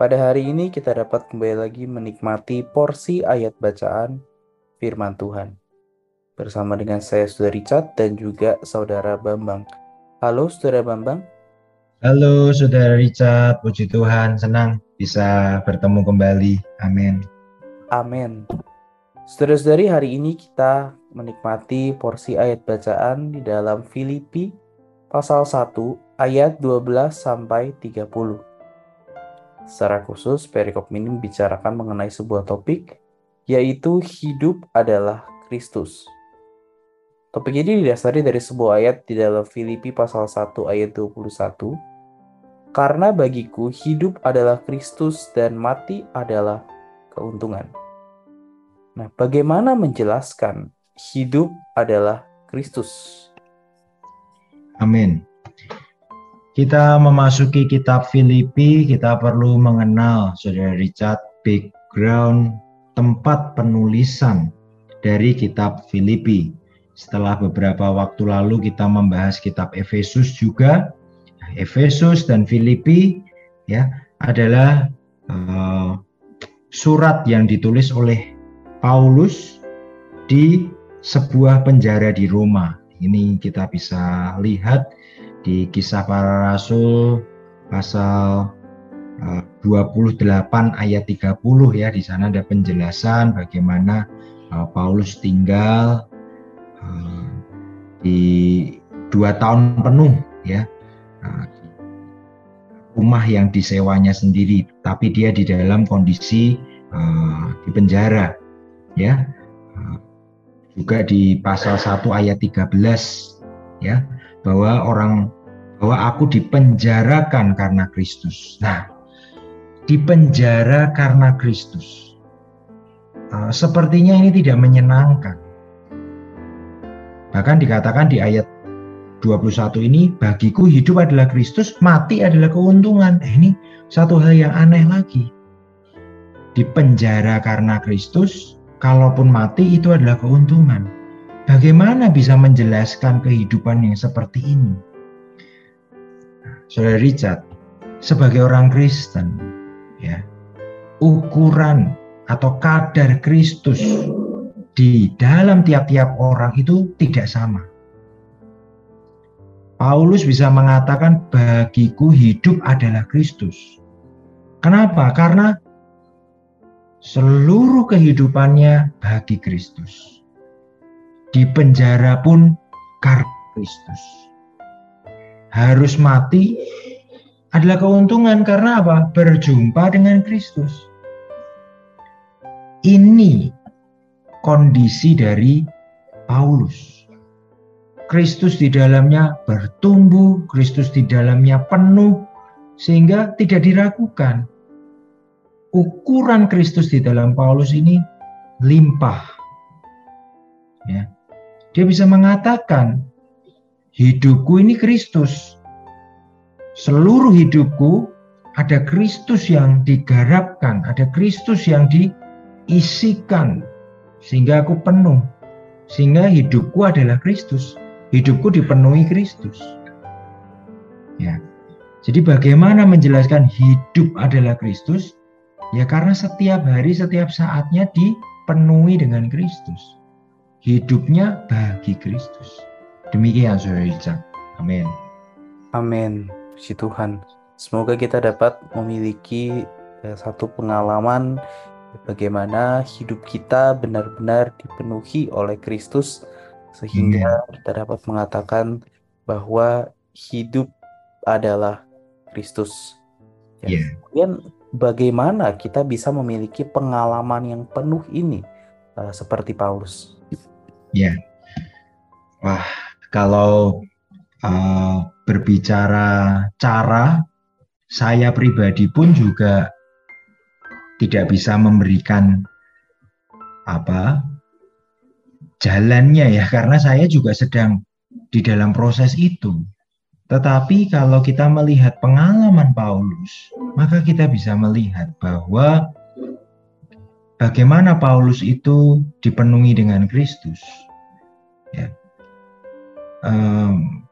pada hari ini kita dapat kembali lagi menikmati porsi ayat bacaan firman Tuhan. Bersama dengan saya Saudara Richard dan juga Saudara Bambang. Halo Saudara Bambang. Halo Saudara Richard, puji Tuhan, senang bisa bertemu kembali. Amin. Amin. Saudara-saudari, hari ini kita menikmati porsi ayat bacaan di dalam Filipi pasal 1 ayat 12 sampai 30. Secara khusus, perikop ini membicarakan mengenai sebuah topik, yaitu hidup adalah Kristus. Topik ini didasari dari sebuah ayat di dalam Filipi pasal 1 ayat 21. Karena bagiku hidup adalah Kristus dan mati adalah keuntungan. Nah, bagaimana menjelaskan hidup adalah Kristus? Amin. Kita memasuki kitab Filipi, kita perlu mengenal Saudara Richard background tempat penulisan dari kitab Filipi. Setelah beberapa waktu lalu kita membahas kitab Efesus juga. Efesus dan Filipi ya adalah uh, surat yang ditulis oleh Paulus di sebuah penjara di Roma. Ini kita bisa lihat di kisah para rasul pasal 28 eh, ayat 30 ya. Di sana ada penjelasan bagaimana uh, Paulus tinggal uh, di dua tahun penuh ya. Uh, rumah yang disewanya sendiri tapi dia di dalam kondisi di penjara ya. Juga di pasal 1 ayat 13 ya bahwa orang bahwa aku dipenjarakan karena Kristus. Nah, dipenjara karena Kristus. Uh, sepertinya ini tidak menyenangkan. Bahkan dikatakan di ayat 21 ini, bagiku hidup adalah Kristus, mati adalah keuntungan. Eh, ini satu hal yang aneh lagi. Dipenjara karena Kristus, kalaupun mati itu adalah keuntungan. Bagaimana bisa menjelaskan kehidupan yang seperti ini? Saudara Richard, sebagai orang Kristen, ya, ukuran atau kadar Kristus di dalam tiap-tiap orang itu tidak sama. Paulus bisa mengatakan bagiku hidup adalah Kristus. Kenapa? Karena seluruh kehidupannya bagi Kristus di penjara pun karena Kristus. Harus mati adalah keuntungan karena apa? Berjumpa dengan Kristus. Ini kondisi dari Paulus. Kristus di dalamnya bertumbuh, Kristus di dalamnya penuh, sehingga tidak diragukan. Ukuran Kristus di dalam Paulus ini limpah. Ya, dia bisa mengatakan, hidupku ini Kristus. Seluruh hidupku ada Kristus yang digarapkan, ada Kristus yang diisikan sehingga aku penuh. Sehingga hidupku adalah Kristus. Hidupku dipenuhi Kristus. Ya. Jadi bagaimana menjelaskan hidup adalah Kristus? Ya karena setiap hari, setiap saatnya dipenuhi dengan Kristus hidupnya bagi Kristus. Demikian Saudara Richard. Amin. Amin. Puji Tuhan. Semoga kita dapat memiliki eh, satu pengalaman bagaimana hidup kita benar-benar dipenuhi oleh Kristus sehingga kita dapat mengatakan bahwa hidup adalah Kristus. Ya. Yeah. Kemudian bagaimana kita bisa memiliki pengalaman yang penuh ini uh, seperti Paulus? Ya, wah kalau uh, berbicara cara, saya pribadi pun juga tidak bisa memberikan apa jalannya ya karena saya juga sedang di dalam proses itu. Tetapi kalau kita melihat pengalaman Paulus, maka kita bisa melihat bahwa bagaimana Paulus itu dipenuhi dengan Kristus. Ya. Um,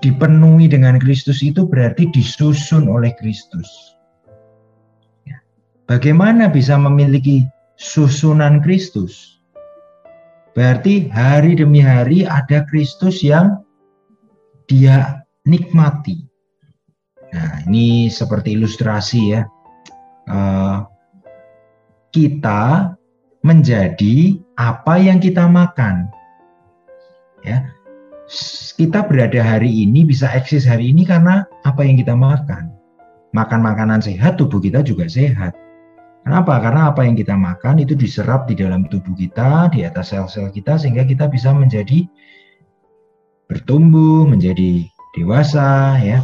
dipenuhi dengan Kristus itu berarti disusun oleh Kristus. Ya. Bagaimana bisa memiliki susunan Kristus? Berarti hari demi hari ada Kristus yang dia nikmati. Nah, ini seperti ilustrasi ya. Uh, kita menjadi apa yang kita makan. Ya. Kita berada hari ini bisa eksis hari ini karena apa yang kita makan. Makan makanan sehat, tubuh kita juga sehat. Kenapa? Karena apa yang kita makan itu diserap di dalam tubuh kita, di atas sel-sel kita, sehingga kita bisa menjadi bertumbuh, menjadi dewasa ya.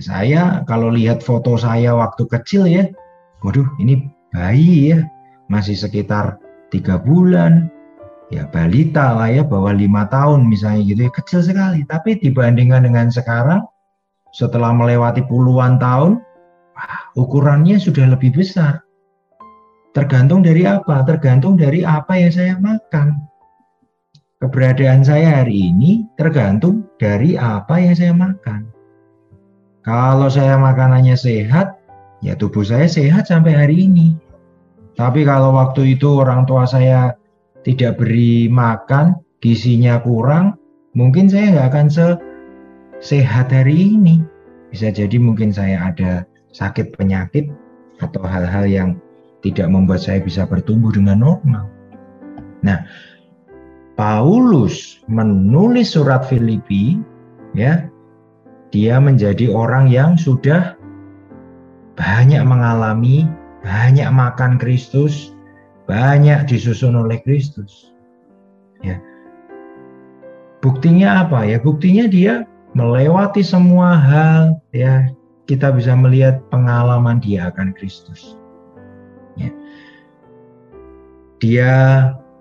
Saya kalau lihat foto saya waktu kecil ya, waduh ini bayi ya, masih sekitar tiga bulan, ya balita lah ya, bawah lima tahun misalnya gitu ya, kecil sekali. Tapi dibandingkan dengan sekarang, setelah melewati puluhan tahun, wah, ukurannya sudah lebih besar. Tergantung dari apa? Tergantung dari apa yang saya makan. Keberadaan saya hari ini tergantung dari apa yang saya makan. Kalau saya makanannya sehat, ya tubuh saya sehat sampai hari ini. Tapi kalau waktu itu orang tua saya tidak beri makan, gizinya kurang, mungkin saya nggak akan sehat hari ini. Bisa jadi mungkin saya ada sakit penyakit atau hal-hal yang tidak membuat saya bisa bertumbuh dengan normal. Nah, Paulus menulis surat Filipi ya dia menjadi orang yang sudah banyak mengalami banyak makan Kristus banyak disusun oleh Kristus. Ya. Buktinya apa? Ya buktinya dia melewati semua hal ya. Kita bisa melihat pengalaman dia akan Kristus. Ya. dia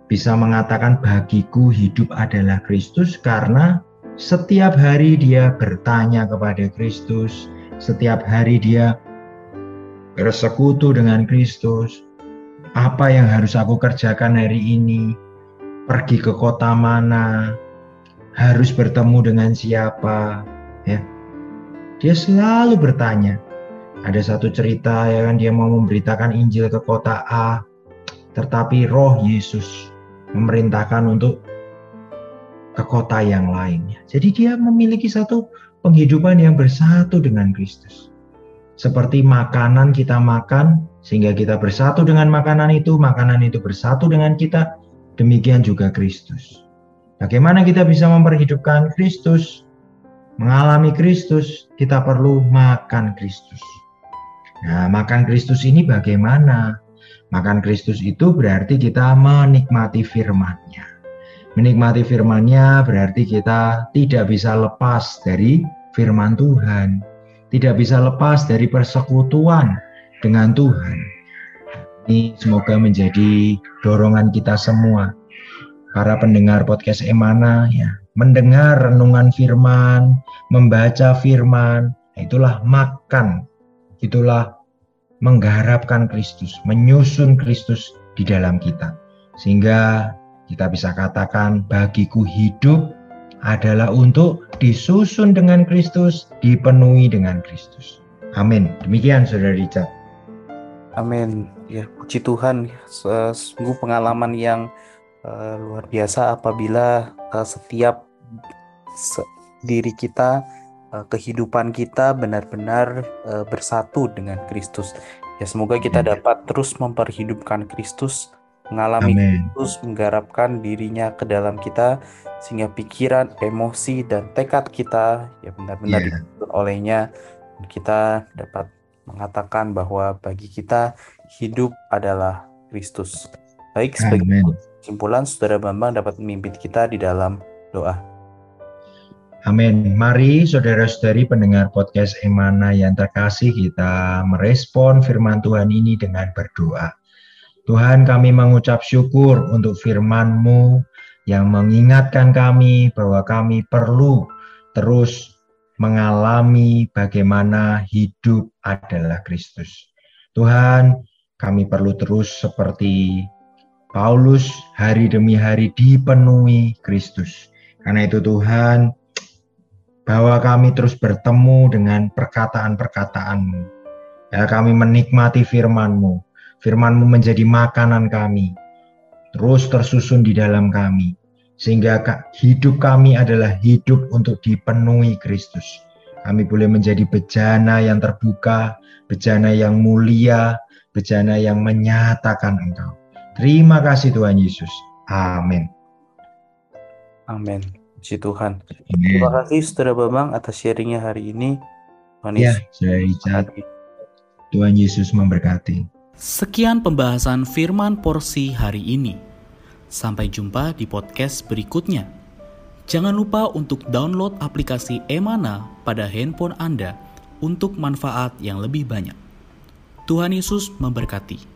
bisa mengatakan bagiku hidup adalah Kristus karena setiap hari dia bertanya kepada Kristus, setiap hari dia bersekutu dengan Kristus. Apa yang harus aku kerjakan hari ini? Pergi ke kota mana? Harus bertemu dengan siapa? Ya. Dia selalu bertanya. Ada satu cerita ya kan dia mau memberitakan Injil ke kota A, tetapi Roh Yesus memerintahkan untuk ke kota yang lainnya. Jadi dia memiliki satu penghidupan yang bersatu dengan Kristus. Seperti makanan kita makan sehingga kita bersatu dengan makanan itu, makanan itu bersatu dengan kita, demikian juga Kristus. Bagaimana kita bisa memperhidupkan Kristus? Mengalami Kristus, kita perlu makan Kristus. Nah, makan Kristus ini bagaimana? Makan Kristus itu berarti kita menikmati firman-Nya. Menikmati firman-Nya berarti kita tidak bisa lepas dari firman Tuhan. Tidak bisa lepas dari persekutuan dengan Tuhan. Ini semoga menjadi dorongan kita semua. Para pendengar podcast Emana ya, mendengar renungan firman, membaca firman, itulah makan. Itulah menggarapkan Kristus, menyusun Kristus di dalam kita. Sehingga kita bisa katakan bagiku hidup adalah untuk disusun dengan Kristus, dipenuhi dengan Kristus. Amin. Demikian Saudara Richard. Amin. Ya, puji Tuhan. Sungguh pengalaman yang uh, luar biasa apabila uh, setiap se diri kita Eh, kehidupan kita benar-benar uh, bersatu dengan Kristus. Ya semoga kita dapat terus memperhidupkan Kristus, mengalami Amen. Kristus, menggarapkan dirinya ke dalam kita sehingga pikiran, emosi dan tekad kita ya benar-benar yeah. dituntun olehnya kita dapat mengatakan bahwa bagi kita hidup adalah Kristus. Baik, sebagai kesimpulan, Saudara Bambang dapat memimpin kita di dalam doa. Amin. Mari saudara-saudari pendengar podcast Emana yang terkasih kita merespon firman Tuhan ini dengan berdoa. Tuhan kami mengucap syukur untuk firman-Mu yang mengingatkan kami bahwa kami perlu terus mengalami bagaimana hidup adalah Kristus. Tuhan, kami perlu terus seperti Paulus hari demi hari dipenuhi Kristus. Karena itu Tuhan, bahwa kami terus bertemu dengan perkataan-perkataan-Mu. Ya, kami menikmati firman-Mu. Firman-Mu menjadi makanan kami, terus tersusun di dalam kami. Sehingga hidup kami adalah hidup untuk dipenuhi Kristus. Kami boleh menjadi bejana yang terbuka, bejana yang mulia, bejana yang menyatakan Engkau. Terima kasih Tuhan Yesus. Amin. Amin. Puji Tuhan. Terima kasih Saudara Bambang atas sharingnya hari ini. Tuhan ya, saya. Tuhan Yesus memberkati. Sekian pembahasan firman porsi hari ini. Sampai jumpa di podcast berikutnya. Jangan lupa untuk download aplikasi Emana pada handphone Anda untuk manfaat yang lebih banyak. Tuhan Yesus memberkati.